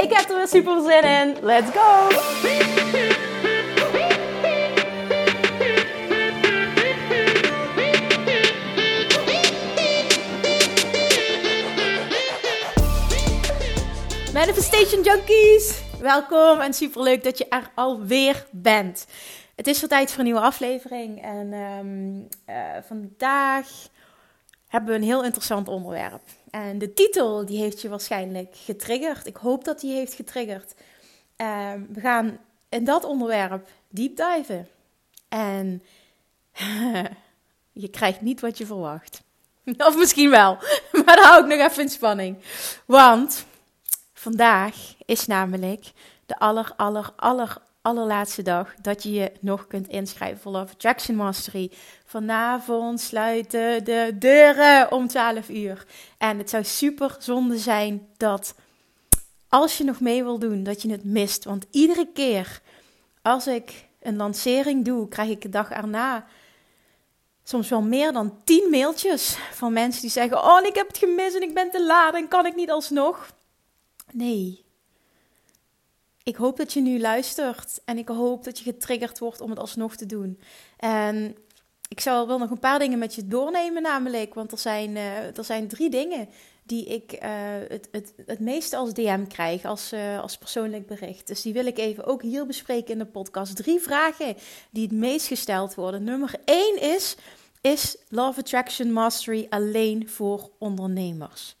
Ik heb er weer super zin in. Let's go! Manifestation Junkies! Welkom en super leuk dat je er alweer bent. Het is weer tijd voor een nieuwe aflevering en um, uh, vandaag hebben we een heel interessant onderwerp. En de titel die heeft je waarschijnlijk getriggerd. Ik hoop dat die heeft getriggerd. Uh, we gaan in dat onderwerp deep diven. En je krijgt niet wat je verwacht. Of misschien wel, maar dan hou ik nog even in spanning. Want vandaag is namelijk de aller, aller, aller, allerlaatste dag dat je je nog kunt inschrijven voor Love Attraction Mastery. Vanavond sluiten de deuren om 12 uur. En het zou super zonde zijn dat als je nog mee wil doen, dat je het mist. Want iedere keer als ik een lancering doe, krijg ik de dag erna soms wel meer dan 10 mailtjes van mensen die zeggen: Oh, ik heb het gemist en ik ben te laat en kan ik niet alsnog. Nee, ik hoop dat je nu luistert en ik hoop dat je getriggerd wordt om het alsnog te doen. En ik zou wel nog een paar dingen met je doornemen, namelijk, want er zijn, uh, er zijn drie dingen die ik uh, het, het, het meeste als DM krijg, als, uh, als persoonlijk bericht. Dus die wil ik even ook hier bespreken in de podcast. Drie vragen die het meest gesteld worden. Nummer één is: Is Love Attraction Mastery alleen voor ondernemers?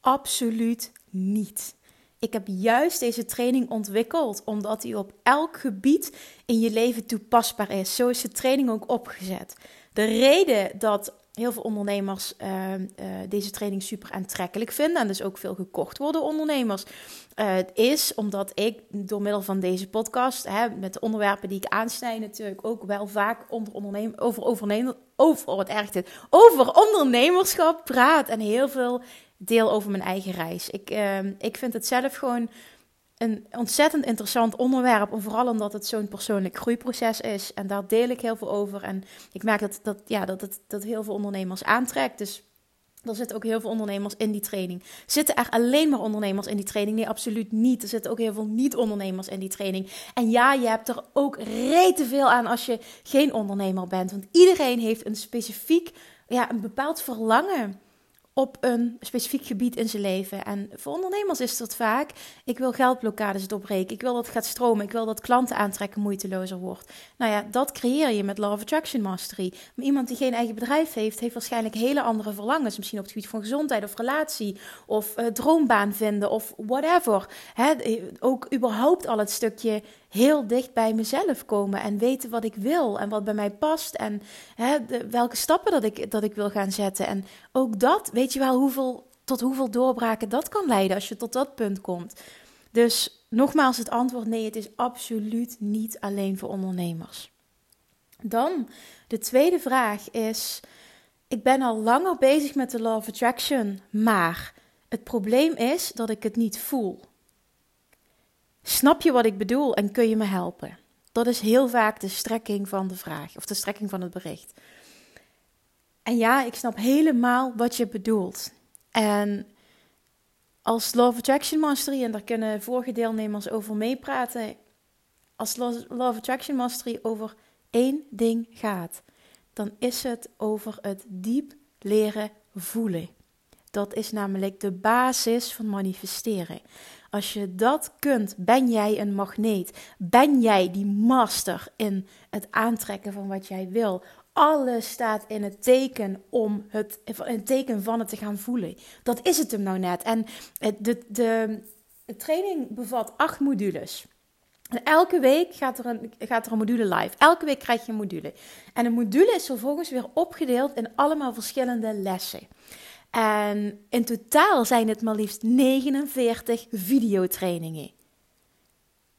Absoluut niet. Ik heb juist deze training ontwikkeld omdat die op elk gebied in je leven toepasbaar is. Zo is de training ook opgezet. De reden dat heel veel ondernemers uh, uh, deze training super aantrekkelijk vinden en dus ook veel gekocht worden ondernemers, uh, is omdat ik door middel van deze podcast, hè, met de onderwerpen die ik aansnijd, natuurlijk ook wel vaak onder ondernemer, over, over, over, wat erg dit, over ondernemerschap praat en heel veel deel over mijn eigen reis. Ik, uh, ik vind het zelf gewoon een ontzettend interessant onderwerp. Vooral omdat het zo'n persoonlijk groeiproces is. En daar deel ik heel veel over. En ik merk dat, dat, ja, dat, het, dat heel veel ondernemers aantrekt. Dus er zitten ook heel veel ondernemers in die training. Zitten er alleen maar ondernemers in die training? Nee, absoluut niet. Er zitten ook heel veel niet-ondernemers in die training. En ja, je hebt er ook rete veel aan als je geen ondernemer bent. Want iedereen heeft een specifiek, ja, een bepaald verlangen op een specifiek gebied in zijn leven. En voor ondernemers is dat vaak: ik wil geldblokkades doorbreken, ik wil dat het gaat stromen, ik wil dat klanten aantrekken moeitelozer wordt. Nou ja, dat creëer je met Law of Attraction Mastery. Maar iemand die geen eigen bedrijf heeft, heeft waarschijnlijk hele andere verlangens. Misschien op het gebied van gezondheid of relatie, of uh, droombaan vinden, of whatever. ook überhaupt al het stukje heel dicht bij mezelf komen en weten wat ik wil en wat bij mij past en hè, welke stappen dat ik, dat ik wil gaan zetten. En ook dat, weet je wel, hoeveel, tot hoeveel doorbraken dat kan leiden als je tot dat punt komt. Dus nogmaals het antwoord nee, het is absoluut niet alleen voor ondernemers. Dan de tweede vraag is: ik ben al langer bezig met de law of attraction, maar het probleem is dat ik het niet voel. Snap je wat ik bedoel en kun je me helpen? Dat is heel vaak de strekking van de vraag of de strekking van het bericht. En ja, ik snap helemaal wat je bedoelt. En als Love Attraction Mastery, en daar kunnen vorige deelnemers over meepraten, als Love Attraction Mastery over één ding gaat, dan is het over het diep leren voelen. Dat is namelijk de basis van manifesteren. Als je dat kunt, ben jij een magneet. Ben jij die master in het aantrekken van wat jij wil. Alles staat in het teken om het, in teken van het te gaan voelen. Dat is het hem nou net. En de, de, de training bevat acht modules. Elke week gaat er, een, gaat er een module live. Elke week krijg je een module. En een module is vervolgens weer opgedeeld in allemaal verschillende lessen. En in totaal zijn het maar liefst 49 videotrainingen.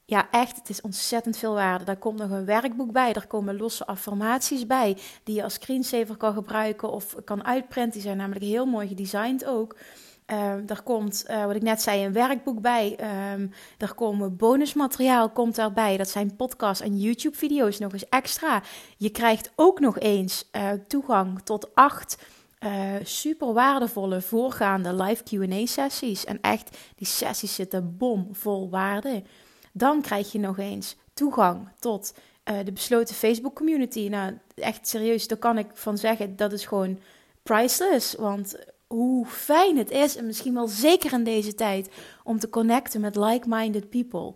ja, echt, het is ontzettend veel waarde. Daar komt nog een werkboek bij, er komen losse affirmaties bij, die je als screensaver kan gebruiken of kan uitprinten. Die zijn namelijk heel mooi gedesigned ook. Er komt, uh, wat ik net zei, een werkboek bij. Um, komen bonusmateriaal komt daarbij. Dat zijn podcasts en YouTube-video's nog eens extra. Je krijgt ook nog eens uh, toegang tot acht super waardevolle voorgaande live Q&A-sessies. En echt, die sessies zitten bomvol waarde. Dan krijg je nog eens toegang tot de besloten Facebook-community. Nou, echt serieus, daar kan ik van zeggen, dat is gewoon priceless. Want hoe fijn het is, en misschien wel zeker in deze tijd, om te connecten met like-minded people.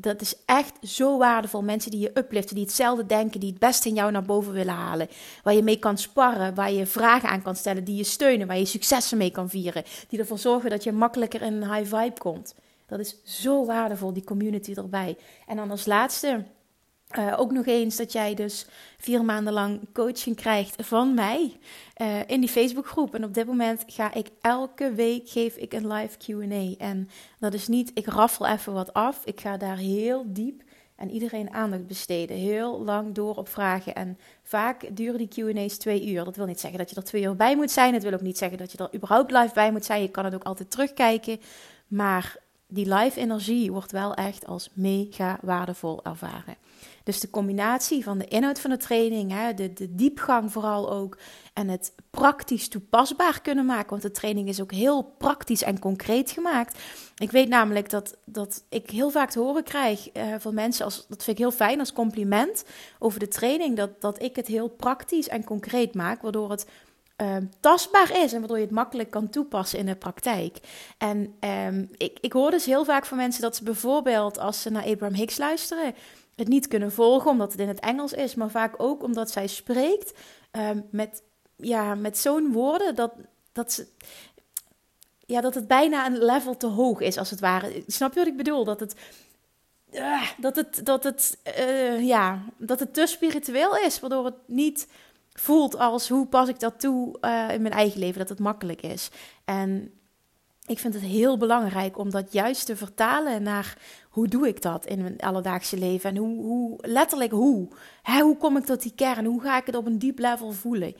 Dat is echt zo waardevol. Mensen die je upliften, die hetzelfde denken, die het beste in jou naar boven willen halen. Waar je mee kan sparren, waar je vragen aan kan stellen, die je steunen, waar je successen mee kan vieren. Die ervoor zorgen dat je makkelijker in een high vibe komt. Dat is zo waardevol, die community erbij. En dan als laatste, uh, ook nog eens dat jij dus vier maanden lang coaching krijgt van mij uh, in die Facebookgroep. En op dit moment ga ik elke week geef ik een live Q&A. En dat is niet, ik raffel even wat af. Ik ga daar heel diep en iedereen aandacht besteden. Heel lang door op vragen. En vaak duren die Q&A's twee uur. Dat wil niet zeggen dat je er twee uur bij moet zijn. Het wil ook niet zeggen dat je er überhaupt live bij moet zijn. Je kan het ook altijd terugkijken. Maar die live energie wordt wel echt als mega waardevol ervaren. Dus de combinatie van de inhoud van de training, hè, de, de diepgang vooral ook, en het praktisch toepasbaar kunnen maken. Want de training is ook heel praktisch en concreet gemaakt. Ik weet namelijk dat, dat ik heel vaak te horen krijg uh, van mensen, als, dat vind ik heel fijn als compliment over de training, dat, dat ik het heel praktisch en concreet maak, waardoor het uh, tastbaar is en waardoor je het makkelijk kan toepassen in de praktijk. En um, ik, ik hoor dus heel vaak van mensen dat ze bijvoorbeeld als ze naar Abraham Hicks luisteren, het niet kunnen volgen omdat het in het Engels is, maar vaak ook omdat zij spreekt um, met, ja, met zo'n woorden dat, dat ze. Ja, dat het bijna een level te hoog is, als het ware. Snap je wat ik bedoel? Dat het, uh, dat het, dat het, uh, ja, dat het te spiritueel is, waardoor het niet voelt als hoe pas ik dat toe uh, in mijn eigen leven, dat het makkelijk is. En ik vind het heel belangrijk om dat juist te vertalen naar hoe doe ik dat in mijn alledaagse leven en hoe, hoe letterlijk hoe. Hè, hoe kom ik tot die kern? Hoe ga ik het op een diep level voelen?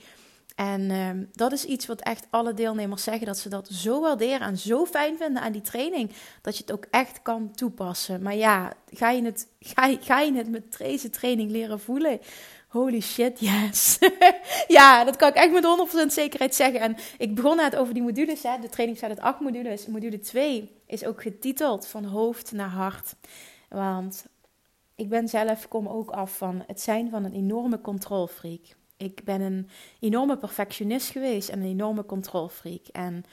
En uh, dat is iets wat echt alle deelnemers zeggen dat ze dat zo waarderen en zo fijn vinden aan die training dat je het ook echt kan toepassen. Maar ja, ga je het, ga, ga je het met deze training leren voelen? Holy shit, yes. ja, dat kan ik echt met 100% zekerheid zeggen. En ik begon net over die modules. Hè. De training staat uit acht modules. Module 2 is ook getiteld van hoofd naar hart. Want ik ben zelf, kom ook af van het zijn van een enorme controlfreak. Ik ben een enorme perfectionist geweest en een enorme controlfreak. En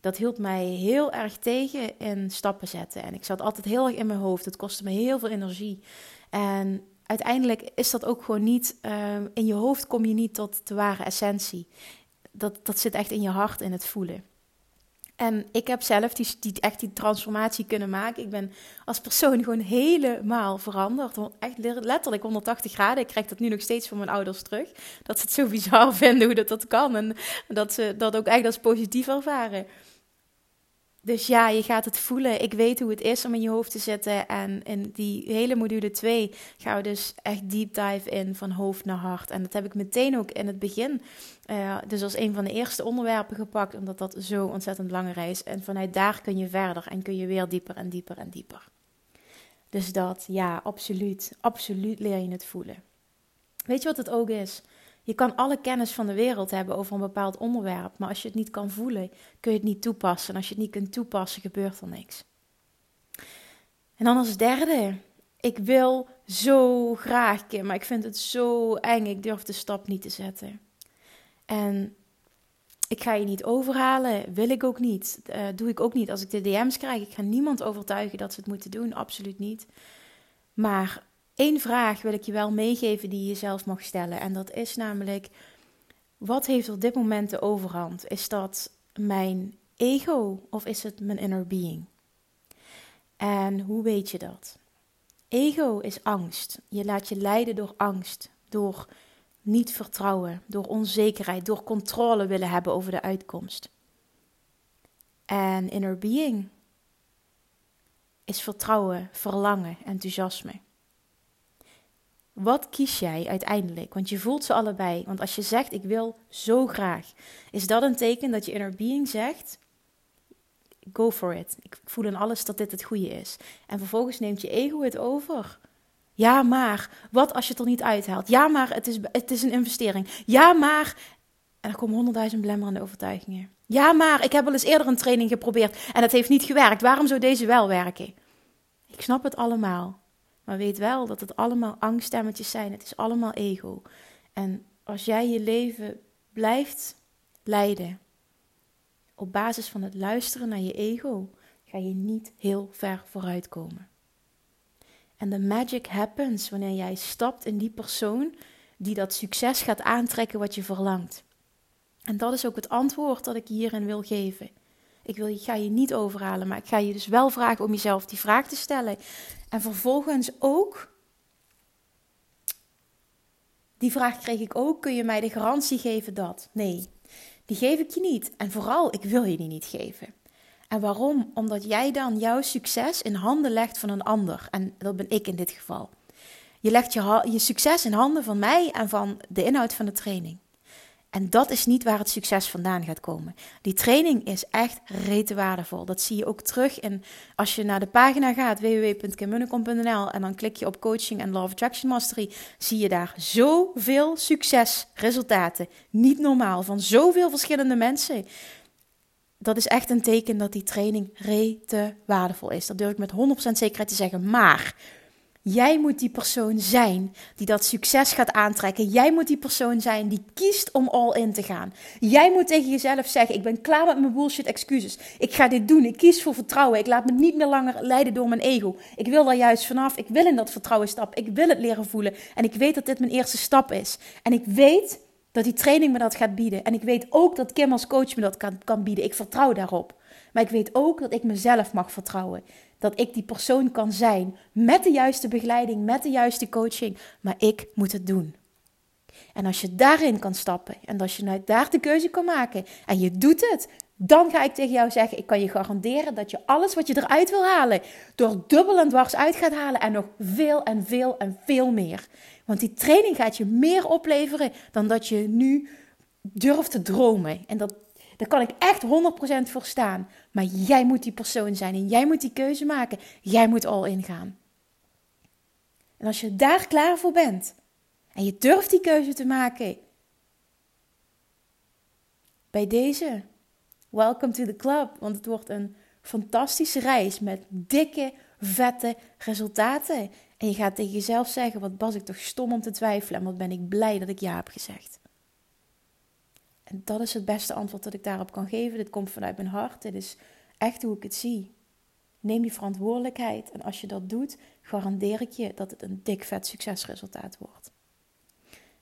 dat hield mij heel erg tegen in stappen zetten. En ik zat altijd heel erg in mijn hoofd. Het kostte me heel veel energie. En uiteindelijk is dat ook gewoon niet, ehm, in je hoofd kom je niet tot de ware essentie. Dat, dat zit echt in je hart, in het voelen. En ik heb zelf die, echt die transformatie kunnen maken. Ik ben als persoon gewoon helemaal veranderd. Echt letterlijk 180 graden. Ik krijg dat nu nog steeds van mijn ouders terug. Dat ze het zo bizar vinden hoe dat, dat kan. En dat ze dat ook echt als positief ervaren. Dus ja, je gaat het voelen. Ik weet hoe het is om in je hoofd te zitten. En in die hele module 2 gaan we dus echt deep dive in van hoofd naar hart. En dat heb ik meteen ook in het begin, uh, dus als een van de eerste onderwerpen gepakt, omdat dat zo ontzettend belangrijk is. En vanuit daar kun je verder en kun je weer dieper en dieper en dieper. Dus dat, ja, absoluut. Absoluut leer je het voelen. Weet je wat het ook is? Je kan alle kennis van de wereld hebben over een bepaald onderwerp, maar als je het niet kan voelen, kun je het niet toepassen. En als je het niet kunt toepassen, gebeurt er niks. En dan als derde, ik wil zo graag, maar ik vind het zo eng. Ik durf de stap niet te zetten. En ik ga je niet overhalen, wil ik ook niet. Uh, doe ik ook niet als ik de DM's krijg. Ik ga niemand overtuigen dat ze het moeten doen, absoluut niet. Maar Eén vraag wil ik je wel meegeven die je zelf mag stellen. En dat is namelijk: wat heeft op dit moment de overhand? Is dat mijn ego of is het mijn inner being? En hoe weet je dat? Ego is angst. Je laat je leiden door angst, door niet vertrouwen, door onzekerheid, door controle willen hebben over de uitkomst. En inner being is vertrouwen, verlangen, enthousiasme. Wat kies jij uiteindelijk? Want je voelt ze allebei. Want als je zegt: Ik wil zo graag, is dat een teken dat je inner being zegt: Go for it. Ik voel in alles dat dit het goede is. En vervolgens neemt je ego het over. Ja, maar wat als je het er niet uithaalt? Ja, maar het is, het is een investering. Ja, maar. En er komen honderdduizend belemmerende overtuigingen. Ja, maar ik heb al eens eerder een training geprobeerd en het heeft niet gewerkt. Waarom zou deze wel werken? Ik snap het allemaal. Maar weet wel dat het allemaal angststemmetjes zijn. Het is allemaal ego. En als jij je leven blijft leiden op basis van het luisteren naar je ego, ga je niet heel ver vooruit komen. En de magic happens wanneer jij stapt in die persoon die dat succes gaat aantrekken wat je verlangt. En dat is ook het antwoord dat ik hierin wil geven. Ik, wil, ik ga je niet overhalen, maar ik ga je dus wel vragen om jezelf die vraag te stellen. En vervolgens ook, die vraag kreeg ik ook, kun je mij de garantie geven dat? Nee, die geef ik je niet. En vooral, ik wil je die niet geven. En waarom? Omdat jij dan jouw succes in handen legt van een ander. En dat ben ik in dit geval. Je legt je, je succes in handen van mij en van de inhoud van de training. En dat is niet waar het succes vandaan gaat komen. Die training is echt rete waardevol. Dat zie je ook terug in als je naar de pagina gaat www.kimmunnekom.nl en dan klik je op coaching en Law of Attraction Mastery, zie je daar zoveel succesresultaten. Niet normaal van zoveel verschillende mensen. Dat is echt een teken dat die training rete waardevol is. Dat durf ik met 100% zekerheid te zeggen. Maar Jij moet die persoon zijn die dat succes gaat aantrekken. Jij moet die persoon zijn die kiest om all in te gaan. Jij moet tegen jezelf zeggen: Ik ben klaar met mijn bullshit excuses. Ik ga dit doen. Ik kies voor vertrouwen. Ik laat me niet meer langer leiden door mijn ego. Ik wil daar juist vanaf. Ik wil in dat vertrouwen stappen. Ik wil het leren voelen. En ik weet dat dit mijn eerste stap is. En ik weet dat die training me dat gaat bieden. En ik weet ook dat Kim als coach me dat kan, kan bieden. Ik vertrouw daarop. Maar ik weet ook dat ik mezelf mag vertrouwen dat ik die persoon kan zijn met de juiste begeleiding, met de juiste coaching, maar ik moet het doen. En als je daarin kan stappen en als je daar de keuze kan maken en je doet het, dan ga ik tegen jou zeggen: ik kan je garanderen dat je alles wat je eruit wil halen, door dubbel en dwars uit gaat halen en nog veel en veel en veel meer. Want die training gaat je meer opleveren dan dat je nu durft te dromen. En dat daar kan ik echt 100% voor staan. Maar jij moet die persoon zijn en jij moet die keuze maken. Jij moet al ingaan. En als je daar klaar voor bent en je durft die keuze te maken, bij deze, welcome to the club. Want het wordt een fantastische reis met dikke, vette resultaten. En je gaat tegen jezelf zeggen: wat was ik toch stom om te twijfelen en wat ben ik blij dat ik ja heb gezegd. En dat is het beste antwoord dat ik daarop kan geven. Dit komt vanuit mijn hart. Dit is echt hoe ik het zie. Neem je verantwoordelijkheid. En als je dat doet, garandeer ik je dat het een dik vet succesresultaat wordt.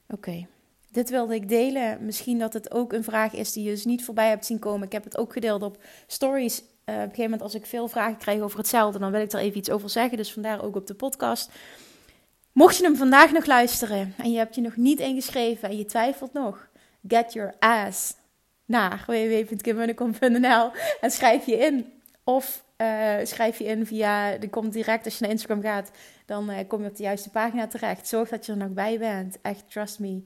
Oké, dit wilde ik delen. Misschien dat het ook een vraag is die je dus niet voorbij hebt zien komen. Ik heb het ook gedeeld op stories. Uh, op een gegeven moment als ik veel vragen krijg over hetzelfde, dan wil ik er even iets over zeggen. Dus vandaar ook op de podcast. Mocht je hem vandaag nog luisteren en je hebt je nog niet ingeschreven en je twijfelt nog, get your ass naar www.kimmunnekom.nl en schrijf je in. Of uh, schrijf je in via, er komt direct als je naar Instagram gaat, dan uh, kom je op de juiste pagina terecht. Zorg dat je er nog bij bent. Echt, trust me,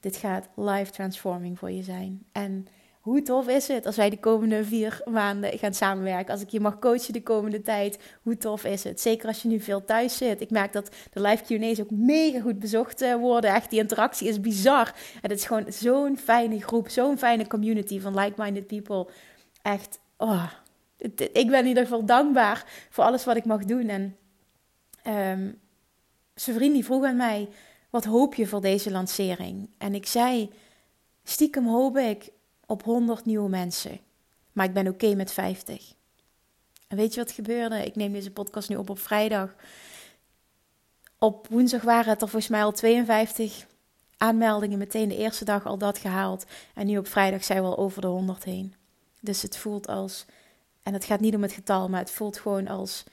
dit gaat life transforming voor je zijn. En hoe tof is het als wij de komende vier maanden gaan samenwerken? Als ik je mag coachen de komende tijd, hoe tof is het? Zeker als je nu veel thuis zit. Ik merk dat de live Q&A's ook mega goed bezocht eh, worden. Echt, die interactie is bizar. En het is gewoon zo'n fijne groep, zo'n fijne community van like-minded people. Echt, oh, ik ben in ieder geval dankbaar voor alles wat ik mag doen. En um, zijn vriend die vroeg aan mij, wat hoop je voor deze lancering? En ik zei, stiekem hoop ik op 100 nieuwe mensen. Maar ik ben oké met 50. En weet je wat gebeurde? Ik neem deze podcast nu op op vrijdag. Op woensdag waren het er volgens mij al 52 aanmeldingen. Meteen de eerste dag al dat gehaald. En nu op vrijdag zijn we al over de 100 heen. Dus het voelt als. En het gaat niet om het getal, maar het voelt gewoon als.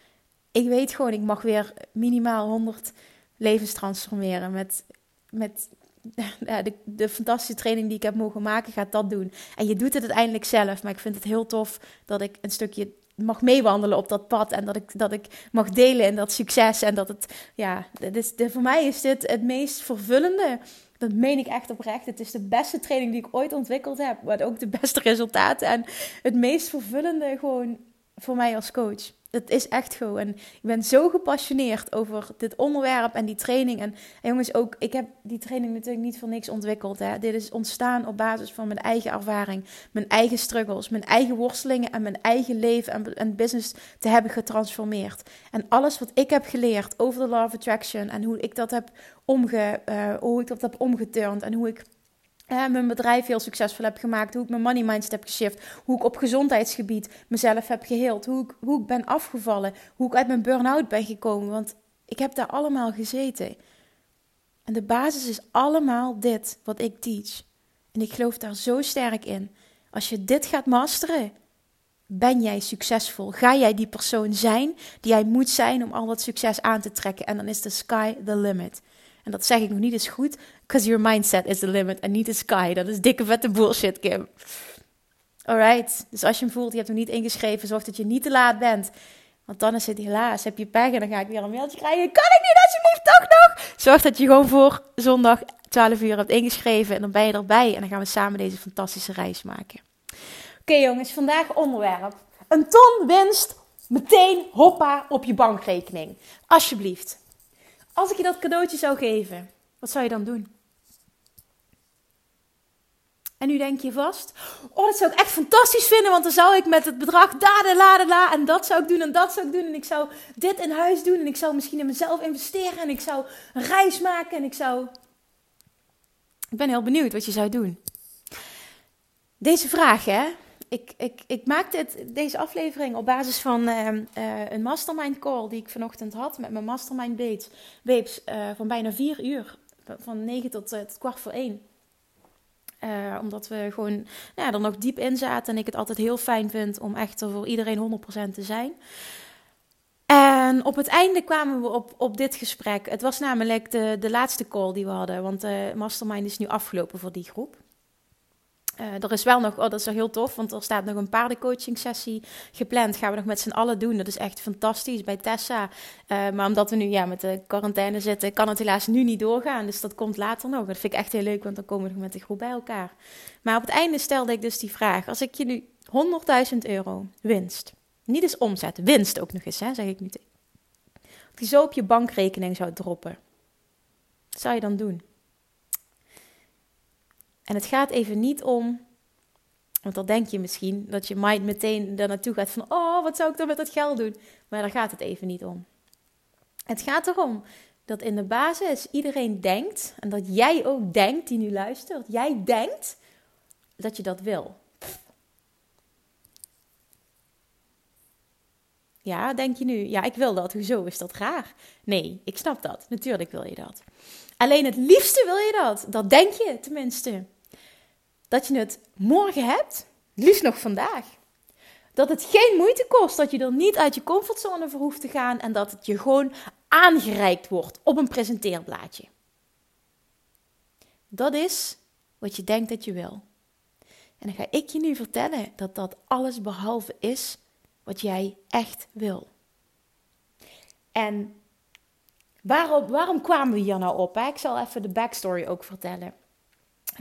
Ik weet gewoon, ik mag weer minimaal 100 levens transformeren. Met, met de, de, fantastische training die ik heb mogen maken, gaat dat doen. En je doet het uiteindelijk zelf. Maar ik vind het heel tof dat ik een stukje mag meewandelen op dat pad en dat ik, dat ik mag delen in dat succes. En dat het, ja, is, voor mij is dit het meest vervullende. Dat meen ik echt oprecht. Het is de beste training die ik ooit ontwikkeld heb. Maar ook de beste resultaten. En het meest vervullende gewoon voor mij als coach. Het is echt zo. En ik ben zo gepassioneerd over dit onderwerp en die training. En, jongens, ook, ik heb die training natuurlijk niet voor niks ontwikkeld. Hè. Dit is ontstaan op basis van mijn eigen ervaring, mijn eigen struggles, mijn eigen worstelingen en mijn eigen leven en, business te hebben getransformeerd. En alles wat ik heb geleerd over de Law of Attraction en hoe ik dat heb, omge, uh, hoe ik dat heb omgeturnd en hoe ik mijn bedrijf heel succesvol heb gemaakt, hoe ik mijn money mindset heb geshift, hoe ik op gezondheidsgebied mezelf heb geheeld, hoe ik, hoe ik ben afgevallen, hoe ik uit mijn burn-out ben gekomen, want ik heb daar allemaal gezeten. En de basis is allemaal dit wat ik teach. En ik geloof daar zo sterk in. Als je dit gaat masteren, ben jij succesvol. Ga jij die persoon zijn die jij moet zijn om al dat succes aan te trekken. En dan is de sky the limit. En dat zeg ik nog niet eens goed, because your mindset is the limit en niet the sky. Dat is dikke vette bullshit, Kim. Alright, dus als je hem voelt, je hebt hem niet ingeschreven, zorg dat je niet te laat bent. Want dan is het helaas, heb je pech en dan ga ik weer een mailtje krijgen. Kan ik niet alsjeblieft toch nog? Zorg dat je gewoon voor zondag 12 uur hebt ingeschreven en dan ben je erbij. En dan gaan we samen deze fantastische reis maken. Oké jongens, vandaag onderwerp. Een ton winst, meteen hoppa op je bankrekening. Alsjeblieft. Als ik je dat cadeautje zou geven, wat zou je dan doen? En nu denk je vast, oh, dat zou ik echt fantastisch vinden, want dan zou ik met het bedrag da da la la en dat zou ik doen en dat zou ik doen en ik zou dit in huis doen en ik zou misschien in mezelf investeren en ik zou een reis maken en ik zou. Ik ben heel benieuwd wat je zou doen. Deze vraag, hè? Ik, ik, ik maak deze aflevering op basis van uh, uh, een mastermind call die ik vanochtend had met mijn mastermind babes, uh, van bijna vier uur. Van negen tot, tot kwart voor één. omdat we gewoon nou ja, er nog diep in zaten en ik het altijd heel fijn vind om echt voor iedereen 100% te zijn. En op het einde kwamen we op, op dit gesprek. Het was namelijk de, de laatste call die we hadden, want de mastermind is nu afgelopen voor die groep. Uh, er is wel nog, oh, dat is wel heel tof, want er staat nog een paardencoaching sessie gepland. Gaan we nog met z'n allen doen. Dat is echt fantastisch bij Tessa. Uh, maar omdat we nu ja, met de quarantaine zitten, kan het helaas nu niet doorgaan. Dus dat komt later nog. Dat vind ik echt heel leuk, want dan komen we nog met de groep bij elkaar. Maar op het einde stelde ik dus die vraag. Als ik je nu 100.000 euro winst, niet eens omzet, winst ook nog eens, hè, zeg ik nu. Die zo op je bankrekening zou droppen. Wat zou je dan doen? En het gaat even niet om, want dan denk je misschien dat je mind meteen daar naartoe gaat van, oh, wat zou ik dan met dat geld doen? Maar daar gaat het even niet om. Het gaat erom dat in de basis iedereen denkt, en dat jij ook denkt die nu luistert, jij denkt dat je dat wil. Ja, denk je nu, ja, ik wil dat. Hoezo is dat raar? Nee, ik snap dat. Natuurlijk wil je dat. Alleen het liefste wil je dat. Dat denk je tenminste dat je het morgen hebt, liefst nog vandaag. Dat het geen moeite kost, dat je er niet uit je comfortzone voor hoeft te gaan en dat het je gewoon aangereikt wordt op een presenteerblaadje. Dat is wat je denkt dat je wil. En dan ga ik je nu vertellen dat dat alles behalve is wat jij echt wil. En waarom, waarom kwamen we hier nou op? Ik zal even de backstory ook vertellen.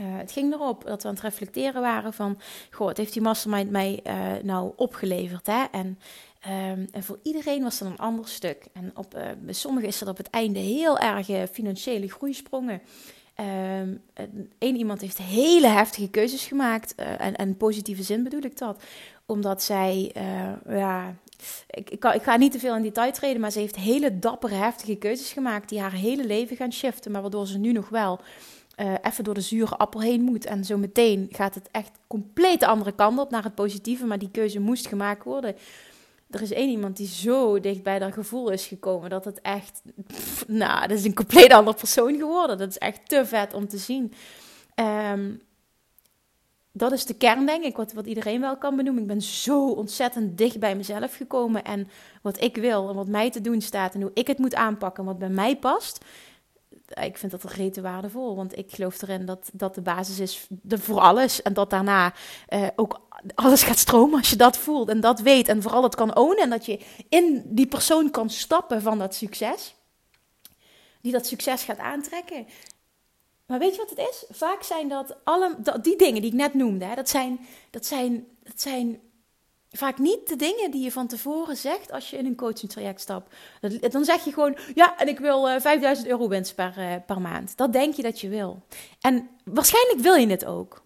Uh, het ging erop dat we aan het reflecteren waren van, goh, wat heeft die mastermind mij uh, nou opgeleverd? Hè? En, um, en voor iedereen was dat een ander stuk. En op, uh, sommigen is er op het einde heel erg financiële groeisprongen. Eén iemand heeft hele heftige keuzes gemaakt. en, en positieve zin bedoel ik dat. Omdat zij, ja, ik, ik, ga niet te veel in detail treden, maar ze heeft hele dappere, heftige keuzes gemaakt. die haar hele leven gaan shiften. Maar waardoor ze nu nog wel uh, even door de zure appel heen moet. En zo meteen gaat het echt compleet de andere kant op, naar het positieve. Maar die keuze moest gemaakt worden. Er is één iemand die zo dicht bij dat gevoel is gekomen dat het echt. nou, dat is een compleet andere persoon geworden. Dat is echt te vet om te zien. Um, dat is de kern, denk ik, wat, wat iedereen wel kan benoemen. Ik ben zo ontzettend dicht bij mezelf gekomen. En wat ik wil en wat mij te doen staat en hoe ik het moet aanpakken en wat bij mij past ik vind dat rete waardevol. Want ik geloof erin dat dat de basis is voor alles. En dat daarna uh, ook alles gaat stromen als je dat voelt en dat weet. En vooral dat kan ownen. En dat je in die persoon kan stappen van dat succes. Die dat succes gaat aantrekken. Maar weet je wat het is? Vaak zijn dat alle, die dingen die ik net noemde, hè, dat, zijn, dat, zijn, dat zijn vaak niet de dingen die je van tevoren zegt als je in een coaching traject stapt. Dan zeg je gewoon, ja, en ik wil uh, eh, 5000 euro winst per, uh, per maand. Dat denk je dat je wil. En waarschijnlijk wil je het ook.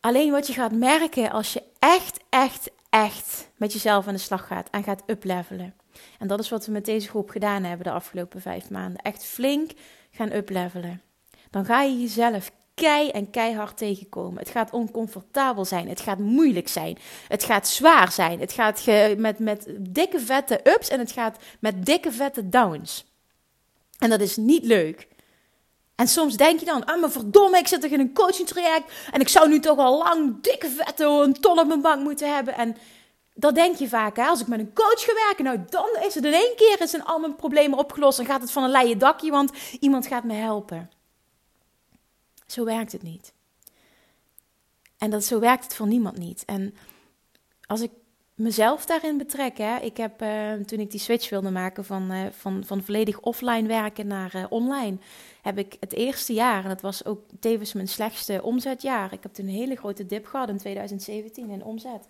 Alleen wat je gaat merken als je echt, echt, echt met jezelf aan de slag gaat en gaat uplevelen. En dat is wat we met deze groep gedaan hebben de afgelopen vijf maanden. Echt flink gaan uplevelen. Dan ga je jezelf kei en keihard tegenkomen. Het gaat oncomfortabel zijn. Het gaat moeilijk zijn. Het gaat zwaar zijn. Het gaat met, met dikke vette ups en het gaat met dikke vette downs. En dat is niet leuk. En soms denk je dan, ah maar verdomme, ik zit toch in een coaching traject en ik zou nu toch al lang dikke vette een ton op mijn bank moeten hebben. En dat denk je vaak, hè? als ik met een coach ga werken, nou dan is het in één keer is al mijn problemen opgelost en gaat het van een leien dakje, want iemand gaat me helpen. Zo werkt het niet. En dat, zo werkt het voor niemand niet. En als ik mezelf daarin betrek, hè, ik heb uh, toen ik die switch wilde maken van, uh, van, van volledig offline werken naar uh, online, heb ik het eerste jaar, en dat was ook tevens mijn slechtste omzetjaar. Ik heb toen een hele grote dip gehad in 2017 in omzet.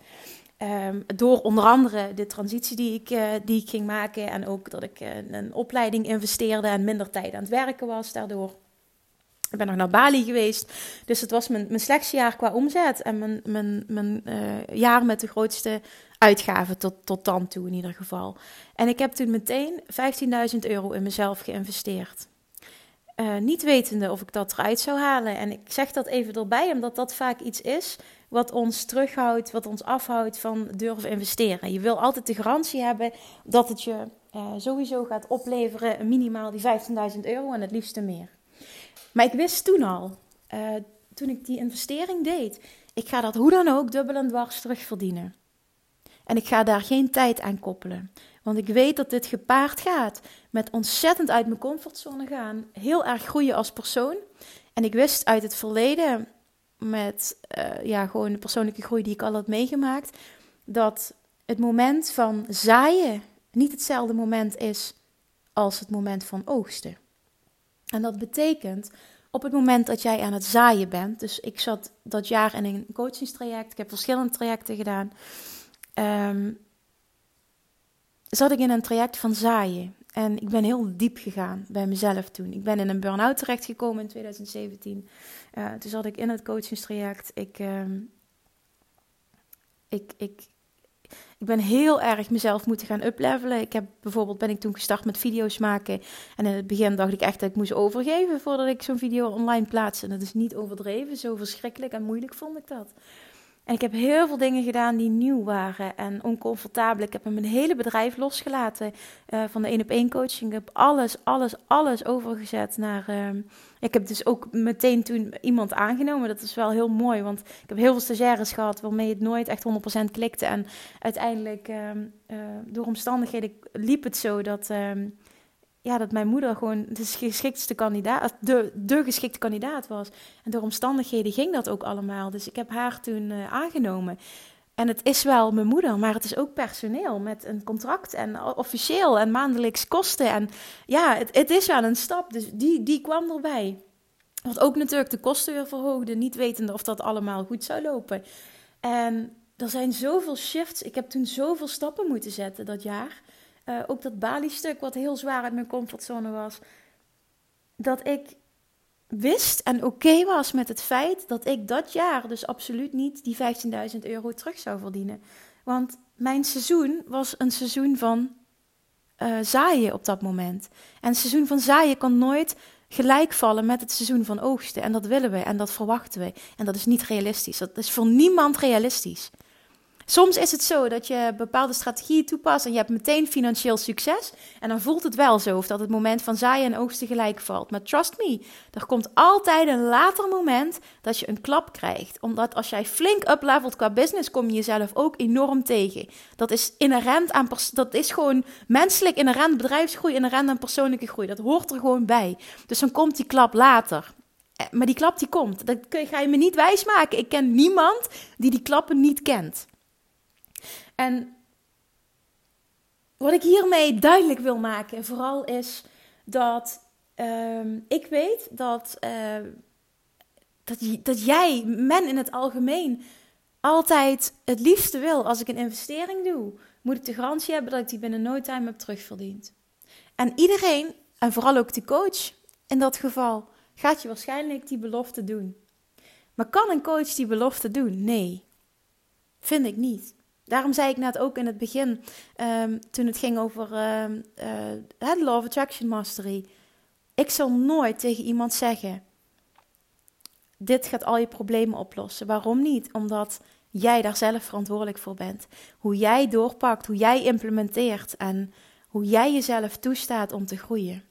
Um, door onder andere de transitie die ik, die ik ging maken en ook dat ik een opleiding investeerde en minder tijd aan het werken was daardoor. Ik ben nog naar Bali geweest. Dus het was mijn, mijn slechtste jaar qua omzet. En mijn, mijn, mijn uh, jaar met de grootste uitgaven tot, tot dan toe in ieder geval. En ik heb toen meteen 15.000 euro in mezelf geïnvesteerd. Uh, niet wetende of ik dat eruit zou halen. En ik zeg dat even erbij, omdat dat vaak iets is wat ons terughoudt, wat ons afhoudt van durven investeren. Je wil altijd de garantie hebben dat het je uh, sowieso gaat opleveren, minimaal die 15.000 euro en het liefste meer. Maar ik wist toen al, uh, toen ik die investering deed, ik ga dat hoe dan ook dubbel en dwars terugverdienen. En ik ga daar geen tijd aan koppelen. Want ik weet dat dit gepaard gaat met ontzettend uit mijn comfortzone gaan, heel erg groeien als persoon. En ik wist uit het verleden, met uh, ja, gewoon de persoonlijke groei die ik al had meegemaakt, dat het moment van zaaien niet hetzelfde moment is als het moment van oogsten. En dat betekent op het moment dat jij aan het zaaien bent. Dus ik zat dat jaar in een coachingstraject. Ik heb verschillende trajecten gedaan. Um, zat ik in een traject van zaaien. En ik ben heel diep gegaan bij mezelf toen. Ik ben in een burn-out terechtgekomen in 2017. Uh, toen zat ik in het coachingstraject. Ik, um, ik, ik, ik ben heel erg mezelf moeten gaan uplevelen. Ik heb bijvoorbeeld ben ik toen gestart met video's maken. En in het begin dacht ik echt dat ik moest overgeven voordat ik zo'n video online plaatste. En dat is niet overdreven. Zo verschrikkelijk en moeilijk vond ik dat. En ik heb heel veel dingen gedaan die nieuw waren en oncomfortabel. Ik heb mijn hele bedrijf losgelaten uh, van de één op één coaching. Ik heb alles, alles, alles overgezet naar. Uh, ik heb dus ook meteen toen iemand aangenomen. Dat is wel heel mooi, want ik heb heel veel stagiaires gehad waarmee het nooit echt 100% klikte. En uiteindelijk, uh, door omstandigheden, liep het zo dat ehm, ja, dat mijn moeder gewoon de geschiktste kandidaat, de, de geschikte kandidaat was. En door omstandigheden ging dat ook allemaal. Dus ik heb haar toen uh, aangenomen. En het is wel mijn moeder, maar het is ook personeel met een contract en officieel en maandelijks kosten. En ja, het, het is wel een stap. Dus die, die kwam erbij. Wat ook natuurlijk de kosten weer verhoogde, niet wetende of dat allemaal goed zou lopen. En er zijn zoveel shifts. Ik heb toen zoveel stappen moeten zetten dat jaar. Uh, ook dat Bali-stuk, wat heel zwaar uit mijn comfortzone was. Dat ik wist en oké was met het feit dat ik dat jaar dus absoluut niet die 15.000 euro terug zou verdienen. Want mijn seizoen was een seizoen van uh, zaaien op dat moment. En het seizoen van zaaien kan nooit gelijk vallen met het seizoen van oogsten. En dat willen we en dat verwachten we. En dat is niet realistisch. Dat is voor niemand realistisch. Soms is het zo dat je bepaalde strategieën toepast en je hebt meteen financieel succes. En dan voelt het wel zo of dat het moment van zaaien en oogsten gelijk valt. Maar trust me, er komt altijd een later moment dat je een klap krijgt. Omdat als jij flink uplevelt qua business, kom je jezelf ook enorm tegen. Dat is inherent aan, dat is gewoon menselijk inherent bedrijfsgroei, inherent aan persoonlijke groei. Dat hoort er gewoon bij. Dus dan komt die klap later. Eh, maar die klap die komt. Dat ga je me niet wijsmaken. Ik ken niemand die die klappen niet kent. En wat ik hiermee duidelijk wil maken, vooral is dat ehm, ik weet dat, uh, dat, dat jij, men in het algemeen, altijd het liefste wil als ik een investering doe, moet ik de garantie hebben dat ik die binnen no time heb terugverdiend. En iedereen, en vooral ook de coach in dat geval, gaat je waarschijnlijk die belofte doen. Maar kan een coach die belofte doen? Nee, vind ik niet. Daarom zei ik net ook in het begin, ehm, toen het ging over uh, uh, Law of Attraction Mastery. Ik zal nooit tegen iemand zeggen: Dit gaat al je problemen oplossen. Waarom niet? Omdat jij daar zelf verantwoordelijk voor bent. Hoe jij doorpakt, hoe jij implementeert en hoe jij jezelf toestaat om te groeien.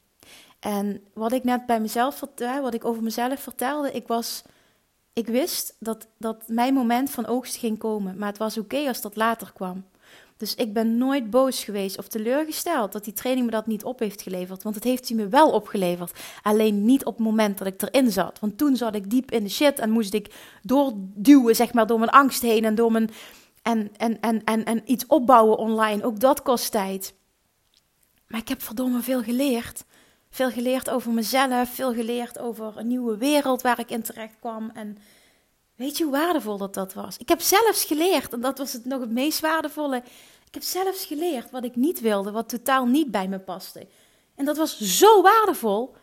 En wat ik net bij mezelf vertelde, wat ik over mezelf vertelde, ik was ik wist dat, dat mijn moment van oogst ging komen, maar het was oké als dat later kwam. Dus ik ben nooit boos geweest of teleurgesteld dat die training me dat niet op heeft geleverd. Want het heeft hij me wel opgeleverd. Alleen niet op het moment dat ik erin zat. Want toen zat ik diep in de shit en moest ik doorduwen, zeg maar, door mijn angst heen en door mijn. En, en, en, en, en iets opbouwen online. Ook dat kost tijd. Maar ik heb verdomme veel geleerd. Veel geleerd over mezelf, veel geleerd over een nieuwe wereld waar ik in terecht kwam. En weet je hoe waardevol dat dat was? Ik heb zelfs geleerd, en dat was het nog het meest waardevolle. Ik heb zelfs geleerd wat ik niet wilde, wat totaal niet bij me paste. En dat was zo waardevol.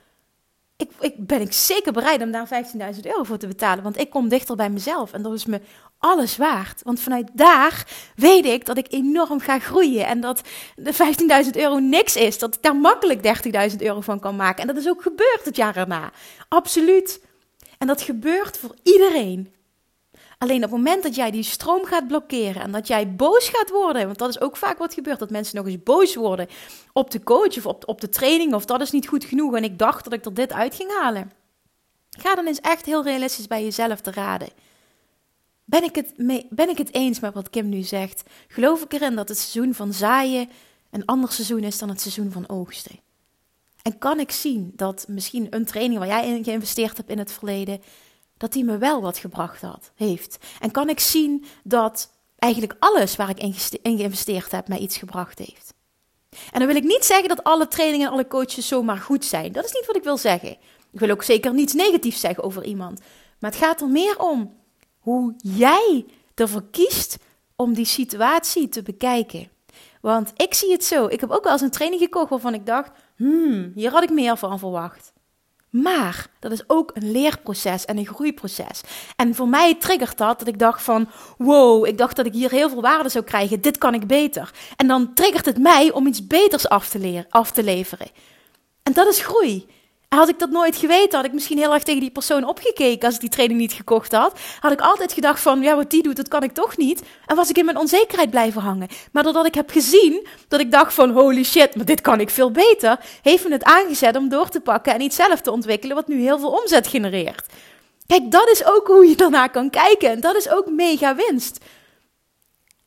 Ik, ik ben ik zeker bereid om daar 15.000 euro voor te betalen, want ik kom dichter bij mezelf. En dat is me alles waard. Want vanuit daar weet ik dat ik enorm ga groeien. En dat de 15.000 euro niks is. Dat ik daar makkelijk 30.000 euro van kan maken. En dat is ook gebeurd het jaar erna. Absoluut. En dat gebeurt voor iedereen. Alleen op het moment dat jij die stroom gaat blokkeren en dat jij boos gaat worden, want dat is ook vaak wat gebeurt, dat mensen nog eens boos worden op de coach of op, op de training of dat is niet goed genoeg en ik dacht dat ik er dit uit ging halen. Ga dan eens echt heel realistisch bij jezelf te raden. Ben ik, het mee, ben ik het eens met wat Kim nu zegt? Geloof ik erin dat het seizoen van zaaien een ander seizoen is dan het seizoen van oogsten? En kan ik zien dat misschien een training waar jij in geïnvesteerd hebt in het verleden, dat die me wel wat gebracht had, heeft? En kan ik zien dat eigenlijk alles waar ik in geïnvesteerd heb mij iets gebracht heeft? En dan wil ik niet zeggen dat alle trainingen en alle coaches zomaar goed zijn. Dat is niet wat ik wil zeggen. Ik wil ook zeker niets negatiefs zeggen over iemand. Maar het gaat er meer om hoe jij ervoor kiest om die situatie te bekijken. Want ik zie het zo. Ik heb ook wel eens een training gekocht waarvan ik dacht: hmm, hier had ik meer van verwacht. Maar dat is ook een leerproces en een groeiproces. En voor mij triggert dat dat ik dacht van, wow, ik dacht dat ik hier heel veel waarde zou krijgen. Dit kan ik beter. En dan triggert het mij om iets beters af te, leren, af te leveren. En dat is groei. Had ik dat nooit geweten, had ik misschien heel erg tegen die persoon opgekeken als ik die training niet gekocht had. Had ik altijd gedacht van, ja, wat die doet, dat kan ik toch niet. En was ik in mijn onzekerheid blijven hangen. Maar doordat ik heb gezien, dat ik dacht van, holy shit, maar dit kan ik veel beter, heeft me het aangezet om door te pakken en iets zelf te ontwikkelen wat nu heel veel omzet genereert. Kijk, dat is ook hoe je daarna kan kijken. En dat is ook mega winst.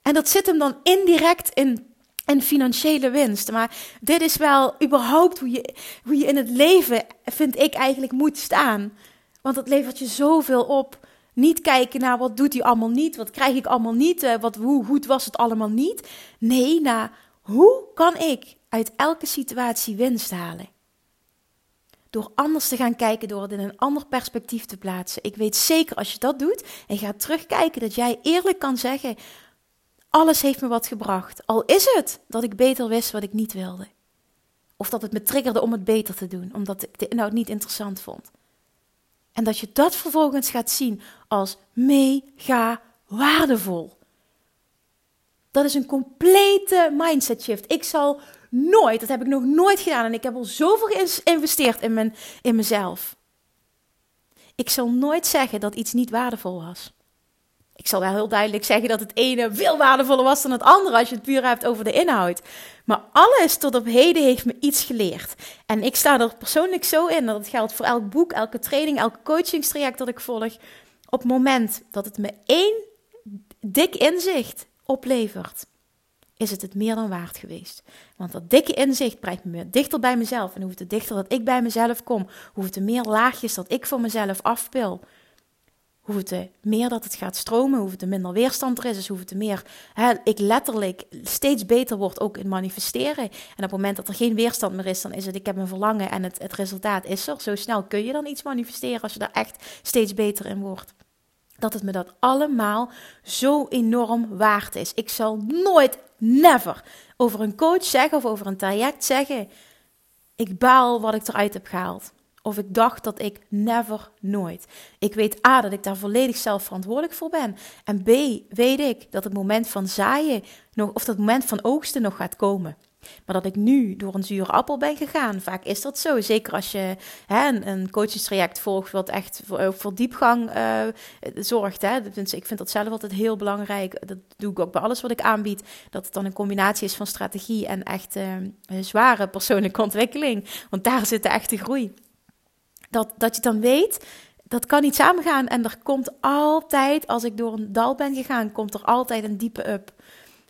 En dat zit hem dan indirect in en financiële winst. Maar dit is wel überhaupt hoe je, hoe je in het leven, vind ik, eigenlijk moet staan. Want het levert je zoveel op. Niet kijken naar wat doet hij allemaal niet, wat krijg ik allemaal niet, eh, wat, hoe goed was het allemaal niet. Nee, naar hoe kan ik uit elke situatie winst halen? Door anders te gaan kijken, door het in een ander perspectief te plaatsen. Ik weet zeker als je dat doet en gaat terugkijken, dat jij eerlijk kan zeggen: alles heeft me wat gebracht. Al is het dat ik beter wist wat ik niet wilde. Of dat het me triggerde om het beter te doen, omdat ik inhoud niet interessant vond. En dat je dat vervolgens gaat zien als mega waardevol. Dat is een complete mindset shift. Ik zal nooit, dat heb ik nog nooit gedaan en ik heb al zoveel geïnvesteerd in, mijn, in mezelf. Ik zal nooit zeggen dat iets niet waardevol was. Ik zal wel heel duidelijk zeggen dat het ene veel waardevoller was dan het andere als je het puur hebt over de inhoud. Maar alles tot op heden heeft me iets geleerd. En ik sta er persoonlijk zo in dat het geldt voor elk boek, elke training, elk coachingstraject dat ik volg. Op het moment dat het me één dik inzicht oplevert, is het het meer dan waard geweest. Want dat dikke inzicht brengt me dichter bij mezelf. En hoe het dichter dat ik bij mezelf kom, hoe het meer laagjes dat ik voor mezelf afpil hoe het meer dat het gaat stromen, hoe het minder weerstand er is, dus hoe het meer hè, ik letterlijk steeds beter word ook in manifesteren. En op het moment dat er geen weerstand meer is, dan is het ik heb een verlangen en het, het resultaat is er. Zo snel kun je dan iets manifesteren als je daar echt steeds beter in wordt. Dat het me dat allemaal zo enorm waard is. Ik zal nooit, never over een coach zeggen of over een traject zeggen: ik baal wat ik eruit heb gehaald. Of ik dacht dat ik never, nooit. Ik weet A, dat ik daar volledig zelf verantwoordelijk voor ben. En B, weet ik dat het moment van zaaien, nog, of dat moment van oogsten nog gaat komen. Maar dat ik nu door een zure appel ben gegaan, vaak is dat zo. Zeker als je hè, een, coachingstraject volgt wat echt voor, voor diepgang uh, zorgt. Hè. Dus ik vind dat zelf altijd heel belangrijk. Dat doe ik ook bij alles wat ik aanbied. Dat het dan een combinatie is van strategie en echt uh, zware persoonlijke ontwikkeling. Want daar zit de echte groei dat, dat je dan weet, dat kan niet samengaan. En er komt altijd, als ik door een dal ben gegaan, komt er altijd een diepe up.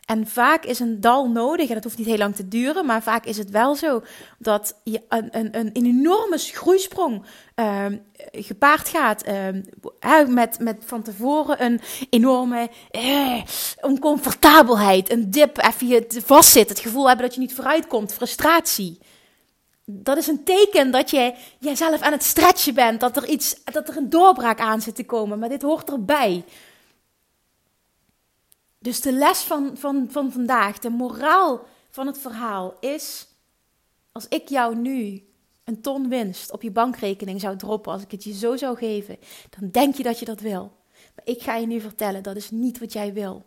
En vaak is een dal nodig, en dat hoeft niet heel lang te duren, maar vaak is het wel zo dat je een, een, een enorme groeisprong uh, gepaard gaat uh, met, met van tevoren een enorme uh, oncomfortabelheid, een dip, even je vastzit, het gevoel hebben dat je niet vooruit komt, frustratie dat is een teken dat je jezelf aan het stretchen bent. Dat er, iets, dat er een doorbraak aan zit te komen. Maar dit hoort erbij. Dus de les van, van, van vandaag, de moraal van het verhaal is: als ik jou nu een ton winst op je bankrekening zou droppen, als ik het je zo zou geven, dan denk je dat je dat wil. Maar ik ga je nu vertellen, dat is niet wat jij wil.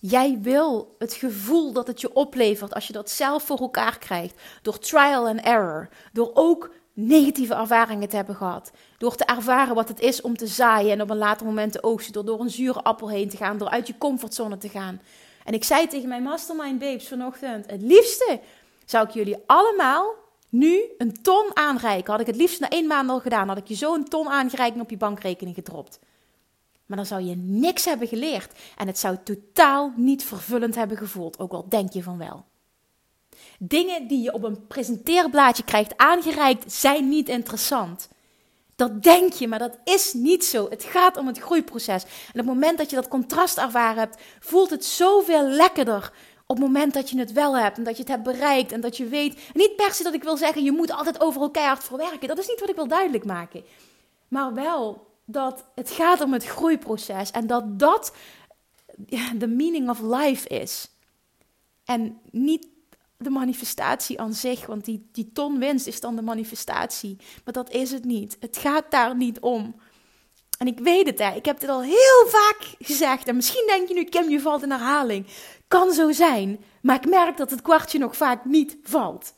Jij wil het gevoel dat het je oplevert als je dat zelf voor elkaar krijgt. Door trial and error. Door ook negatieve ervaringen te hebben gehad. Door te ervaren wat het is om te zaaien en op een later moment te oogsten. Door door een zure appel heen te gaan. Door uit je comfortzone te gaan. En ik zei tegen mijn mastermind babes vanochtend. Het liefste zou ik jullie allemaal nu een ton aanreiken. Had ik het liefst na één maand al gedaan. Had ik je zo een ton aangereikt op je bankrekening gedropt. Maar dan zou je niks hebben geleerd en het zou totaal niet vervullend hebben gevoeld, ook al denk je van wel. Dingen die je op een presenteerblaadje krijgt aangereikt zijn niet interessant. Dat denk je, maar dat is niet zo. Het gaat om het groeiproces. En op het moment dat je dat contrast ervaren hebt, voelt het zoveel lekkerder. Op het moment dat je het wel hebt en dat je het hebt bereikt en dat je weet. Niet per se dat ik wil zeggen, je moet altijd overal keihard voor werken. Dat is niet wat ik wil duidelijk maken. Maar wel dat het gaat om het groeiproces en dat dat de meaning of life is. En niet de manifestatie aan zich, want die, die ton winst is dan de manifestatie. Maar dat is het niet. Het gaat daar niet om. En ik weet het, hè. ik heb dit al heel vaak gezegd. En misschien denk je nu, Kim, je valt in herhaling. Kan zo zijn, maar ik merk dat het kwartje nog vaak niet valt.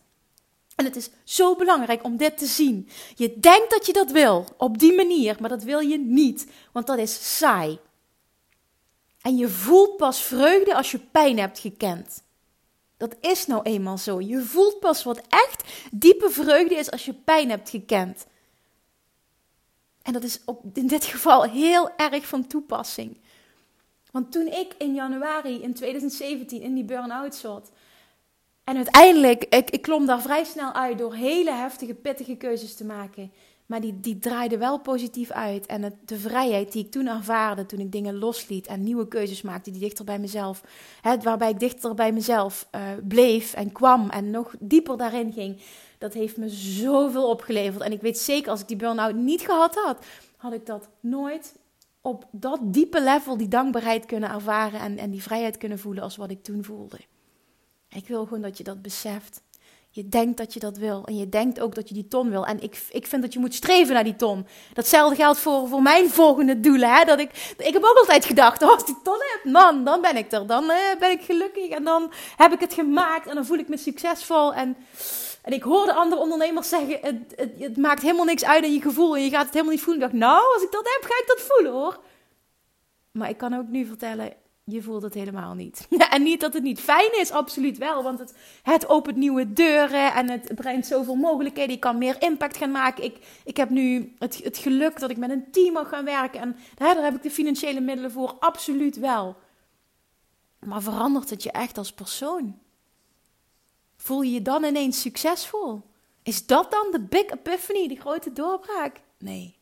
En het is zo belangrijk om dit te zien. Je denkt dat je dat wil op die manier, maar dat wil je niet, want dat is saai. En je voelt pas vreugde als je pijn hebt gekend. Dat is nou eenmaal zo. Je voelt pas wat echt diepe vreugde is als je pijn hebt gekend. En dat is op, in dit geval heel erg van toepassing. Want toen ik in januari in 2017 in die burn-out zat, en uiteindelijk, ik, ik klom daar vrij snel uit door hele heftige, pittige keuzes te maken. Maar die, die draaide wel positief uit. En de vrijheid die ik toen ervaarde, toen ik dingen losliet en nieuwe keuzes maakte die dichter bij mezelf, hè, waarbij ik dichter bij mezelf uh, bleef en kwam en nog dieper daarin ging, dat heeft me zoveel opgeleverd. En ik weet zeker, als ik die burn-out niet gehad had, had ik dat nooit op dat diepe level, die dankbaarheid kunnen ervaren en, en die vrijheid kunnen voelen als wat ik toen voelde. Ik wil gewoon dat je dat beseft. Je denkt dat je dat wil. En je denkt ook dat je die ton wil. En ik, ik vind dat je moet streven naar die ton. Datzelfde geldt voor, voor mijn volgende doelen. Hè? Dat ik, ik heb ook altijd gedacht, oh, als die ton heb, man, dan ben ik er. Dan eh, ben ik gelukkig. En dan heb ik het gemaakt. En dan voel ik me succesvol. En, en ik hoorde andere ondernemers zeggen, het, het, het maakt helemaal niks uit in je gevoel. En je gaat het helemaal niet voelen. Ik dacht, nou, als ik dat heb, ga ik dat voelen hoor. Maar ik kan ook nu vertellen, je voelt het helemaal niet. en niet dat het niet fijn is, absoluut wel. Want het, het opent nieuwe deuren en het brengt zoveel mogelijkheden. Je kan meer impact gaan maken. Ik, ik heb nu het, het geluk dat ik met een team mag gaan werken. En daar heb ik de financiële middelen voor, absoluut wel. Maar verandert het je echt als persoon? Voel je je dan ineens succesvol? Is dat dan de big epiphany, die grote doorbraak? Nee,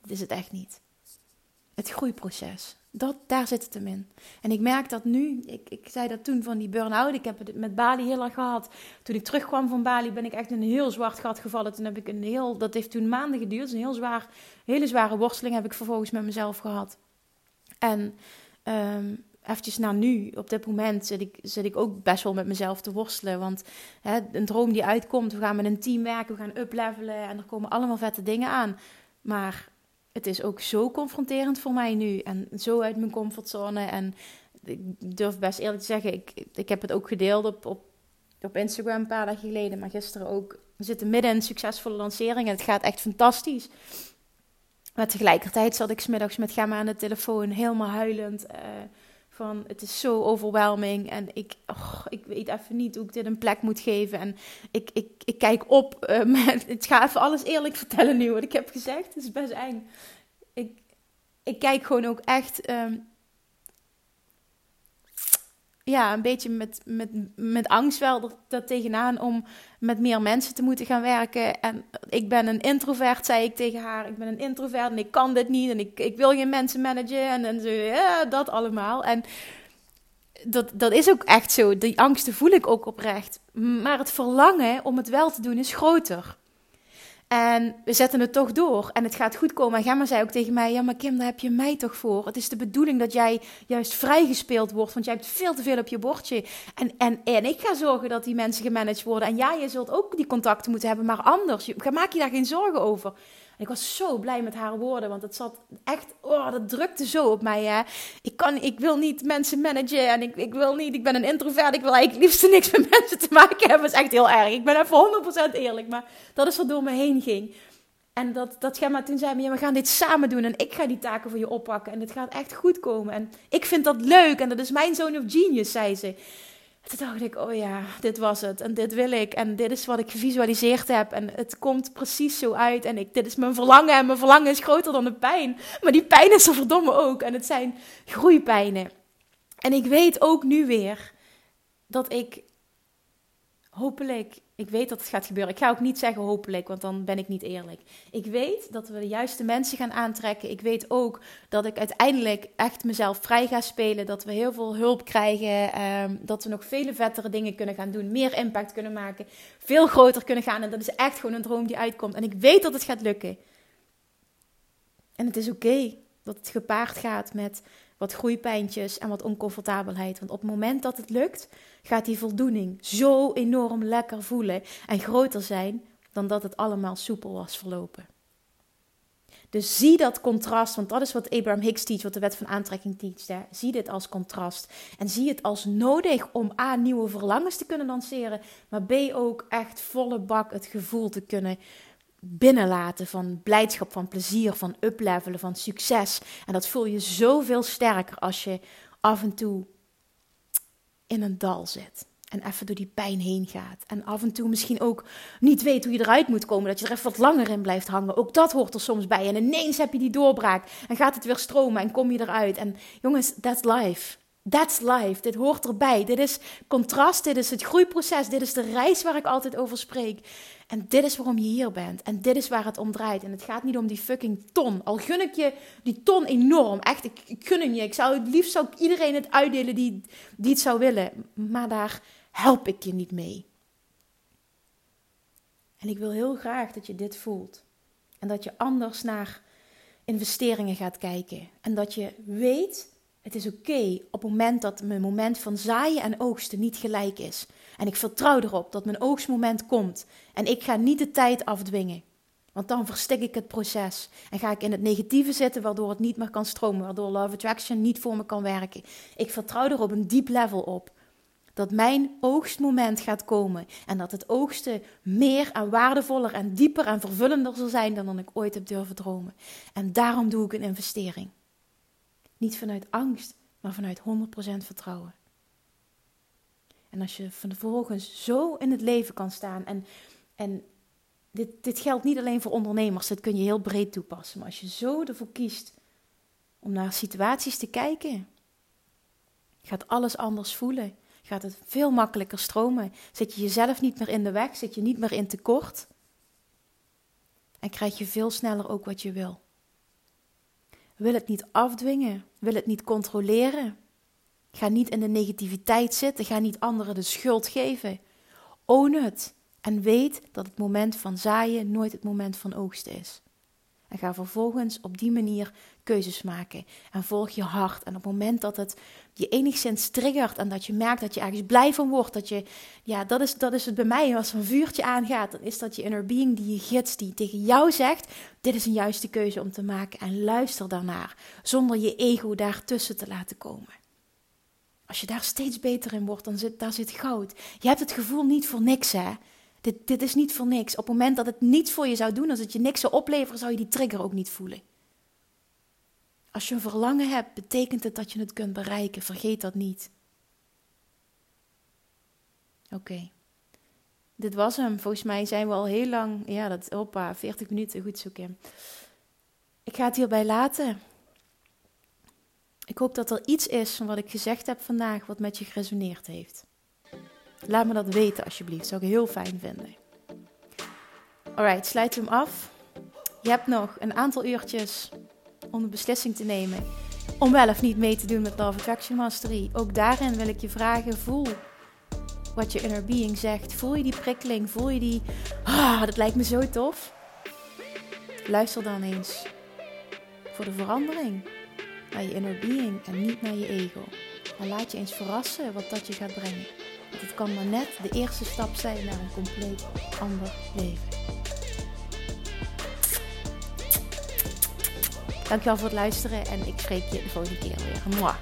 dat is het echt niet. Het groeiproces. Dat, daar zit het hem in. En ik merk dat nu, ik, ik zei dat toen van die burn-out, ik heb het met Bali heel erg gehad. Toen ik terugkwam van Bali ben ik echt in een heel zwart gat gevallen. Toen heb ik een heel, dat heeft toen maanden geduurd, een heel zwaar, hele zware worsteling heb ik vervolgens met mezelf gehad. En um, eventjes naar nu, op dit moment zit ik, zit ik ook best wel met mezelf te worstelen. Want hè, een droom die uitkomt, we gaan met een team werken, we gaan uplevelen en er komen allemaal vette dingen aan. Maar het is ook zo confronterend voor mij nu. En zo uit mijn comfortzone. En ik durf best eerlijk te zeggen, ik, ik heb het ook gedeeld op, op, op Instagram een paar dagen geleden. Maar gisteren ook. We zitten midden in een succesvolle lancering en het gaat echt fantastisch. Maar tegelijkertijd zat ik smiddags met Gemma aan de telefoon, helemaal huilend. Uh, van het is zo overwhelming en ik, ik weet even niet hoe ik dit een plek moet geven. En ik, ik, ik kijk op. Uh, met, ik ga even alles eerlijk vertellen nu wat ik heb gezegd. Het is best eng. Ik, ik kijk gewoon ook echt um, ja, een beetje met, met, met angst wel dat, tegenaan om met meer mensen te moeten gaan werken. En ik ben een introvert, zei ik tegen haar. Ik ben een introvert en ik kan dit niet. En ik, ik wil geen mensen managen. En, en zo, ja, dat allemaal. En dat, dat is ook echt zo. Die angsten voel ik ook oprecht. Maar het verlangen om het wel te doen is groter. En we zetten het toch door en het gaat goed komen. En Gemma zei ook tegen mij: Ja, maar Kim, daar heb je mij toch voor? Het is de bedoeling dat jij juist vrijgespeeld wordt, want jij hebt veel te veel op je bordje. En, en, en ik ga zorgen dat die mensen gemanaged worden. En ja, je zult ook die contacten moeten hebben, maar anders. Maak je daar geen zorgen over ik was zo blij met haar woorden, want het zat echt, oh, dat drukte zo op mij. Hè. Ik, kan, ik wil niet mensen managen en ik, ik wil niet, ik ben een introvert, ik wil eigenlijk liefst niks met mensen te maken hebben. Dat is echt heel erg. Ik ben even 100% eerlijk, maar dat is wat door me heen ging. En dat, dat Gemma toen zei, ja, we gaan dit samen doen en ik ga die taken voor je oppakken en het gaat echt goed komen. En ik vind dat leuk en dat is mijn zone of genius, zei ze toen dacht ik, oh ja, dit was het. En dit wil ik. En dit is wat ik gevisualiseerd heb. En het komt precies zo uit. En ik, dit is mijn verlangen. En mijn verlangen is groter dan de pijn. Maar die pijn is er verdomme ook. En het zijn groeipijnen. En ik weet ook nu weer dat ik hopelijk ik weet dat het gaat gebeuren. Ik ga ook niet zeggen hopelijk, want dan ben ik niet eerlijk. Ik weet dat we de juiste mensen gaan aantrekken. Ik weet ook dat ik uiteindelijk echt mezelf vrij ga spelen. Dat we heel veel hulp krijgen. Ehm, dat we nog vele vettere dingen kunnen gaan doen. Meer impact kunnen maken. Veel groter kunnen gaan. En dat is echt gewoon een droom die uitkomt. En ik weet dat het gaat lukken. En het is oké dat het gepaard gaat met wat groeipijntjes en wat oncomfortabelheid. Want op het moment dat het lukt, gaat die voldoening zo enorm lekker voelen en groter zijn dan dat het allemaal soepel was verlopen. Dus zie dat contrast, want dat is wat Abraham Hicks teach, wat de wet van aantrekking teacht. Hè. Zie dit als contrast. En zie het als nodig om A, nieuwe verlangens te kunnen lanceren, maar B, ook echt volle bak het gevoel te kunnen binnenlaten van blijdschap, van plezier, van uplevelen, van succes. En dat voel je zoveel sterker als je af en toe in een dal zit. En even door die pijn heen gaat. En af en toe misschien ook niet weet hoe je eruit moet komen. Dat je er even wat langer in blijft hangen. Ook dat hoort er soms bij. En ineens heb je die doorbraak. En gaat het weer stromen en kom je eruit. En jongens, that's life. That's life. Dit hoort erbij. Dit is contrast. Dit is het groeiproces. Dit is de reis waar ik altijd over spreek. En dit is waarom je hier bent. En dit is waar het om draait. En het gaat niet om die fucking ton. Al gun ik je die ton enorm. Echt, ik, ik gun hem je. Ik zou het liefst zou ik iedereen het uitdelen die, die het zou willen. Maar daar help ik je niet mee. En ik wil heel graag dat je dit voelt. En dat je anders naar investeringen gaat kijken. En dat je weet het is oké op het moment dat mijn moment van zaaien en oogsten niet gelijk is. En ik vertrouw erop dat mijn oogstmoment komt. En ik ga niet de tijd afdwingen. Want dan verstik ik het proces. En ga ik in het negatieve zitten, waardoor het niet meer kan stromen. Waardoor Love Attraction niet voor me kan werken. Ik vertrouw er op een diep level op. Dat mijn oogstmoment gaat komen. En dat het oogsten meer en waardevoller en dieper en vervullender zal zijn dan, dan ik ooit heb durven dromen. En daarom doe ik een investering. Niet vanuit angst, maar vanuit 100% vertrouwen. En als je vervolgens zo in het leven kan staan en, en dit, dit geldt niet alleen voor ondernemers, dat kun je heel breed toepassen. Maar als je zo ervoor kiest om naar situaties te kijken, gaat alles anders voelen. Gaat het veel makkelijker stromen. Zit je jezelf niet meer in de weg, zit je niet meer in tekort. En krijg je veel sneller ook wat je wil. Wil het niet afdwingen, wil het niet controleren. Ga niet in de negativiteit zitten, ga niet anderen de schuld geven. Own het. En weet dat het moment van zaaien nooit het moment van oogsten is. En ga vervolgens op die manier keuzes maken. En volg je hart. En op het moment dat het je enigszins triggert en dat je merkt dat je ergens blij van wordt, dat je, ja, dat is, dat is het bij mij. Als er een vuurtje aangaat, dan is dat je inner being die je gids, die tegen jou zegt: Dit is een juiste keuze om te maken. En luister daarnaar, zonder je ego daartussen te laten komen. Als je daar steeds beter in wordt, dan zit daar zit goud. Je hebt het gevoel niet voor niks, hè? Dit, dit is niet voor niks. Op het moment dat het niets voor je zou doen, als het je niks zou opleveren, zou je die trigger ook niet voelen. Als je een verlangen hebt, betekent het dat je het kunt bereiken. Vergeet dat niet. Oké. Dit was hem. Volgens mij zijn we al heel lang. Ja, dat. Hoppa, 40 minuten. Goed zoeken. Ik ga het hierbij laten. Ik hoop dat er iets is van wat ik gezegd heb vandaag wat met je geresoneerd heeft. Laat me dat weten alsjeblieft, zou ik heel fijn vinden. Alright, sluit hem af. Je hebt nog een aantal uurtjes om een beslissing te nemen om wel of niet mee te doen met Love Attraction Mastery. Ook daarin wil ik je vragen, voel wat je inner being zegt. Voel je die prikkeling, voel je die, ah, dat lijkt me zo tof. Luister dan eens voor de verandering naar je inner being en niet naar je ego. En laat je eens verrassen wat dat je gaat brengen. Want het kan maar net de eerste stap zijn naar een compleet ander leven. Dankjewel voor het luisteren en ik spreek je de volgende keer weer. Mwah.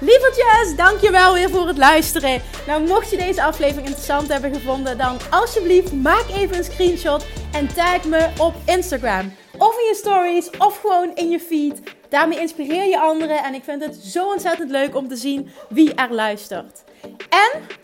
Lievertjes, dankjewel weer voor het luisteren. Nou, mocht je deze aflevering interessant hebben gevonden, dan alsjeblieft maak even een screenshot en tag me op Instagram. Of in je stories, of gewoon in je feed. Daarmee inspireer je anderen en ik vind het zo ontzettend leuk om te zien wie er luistert. En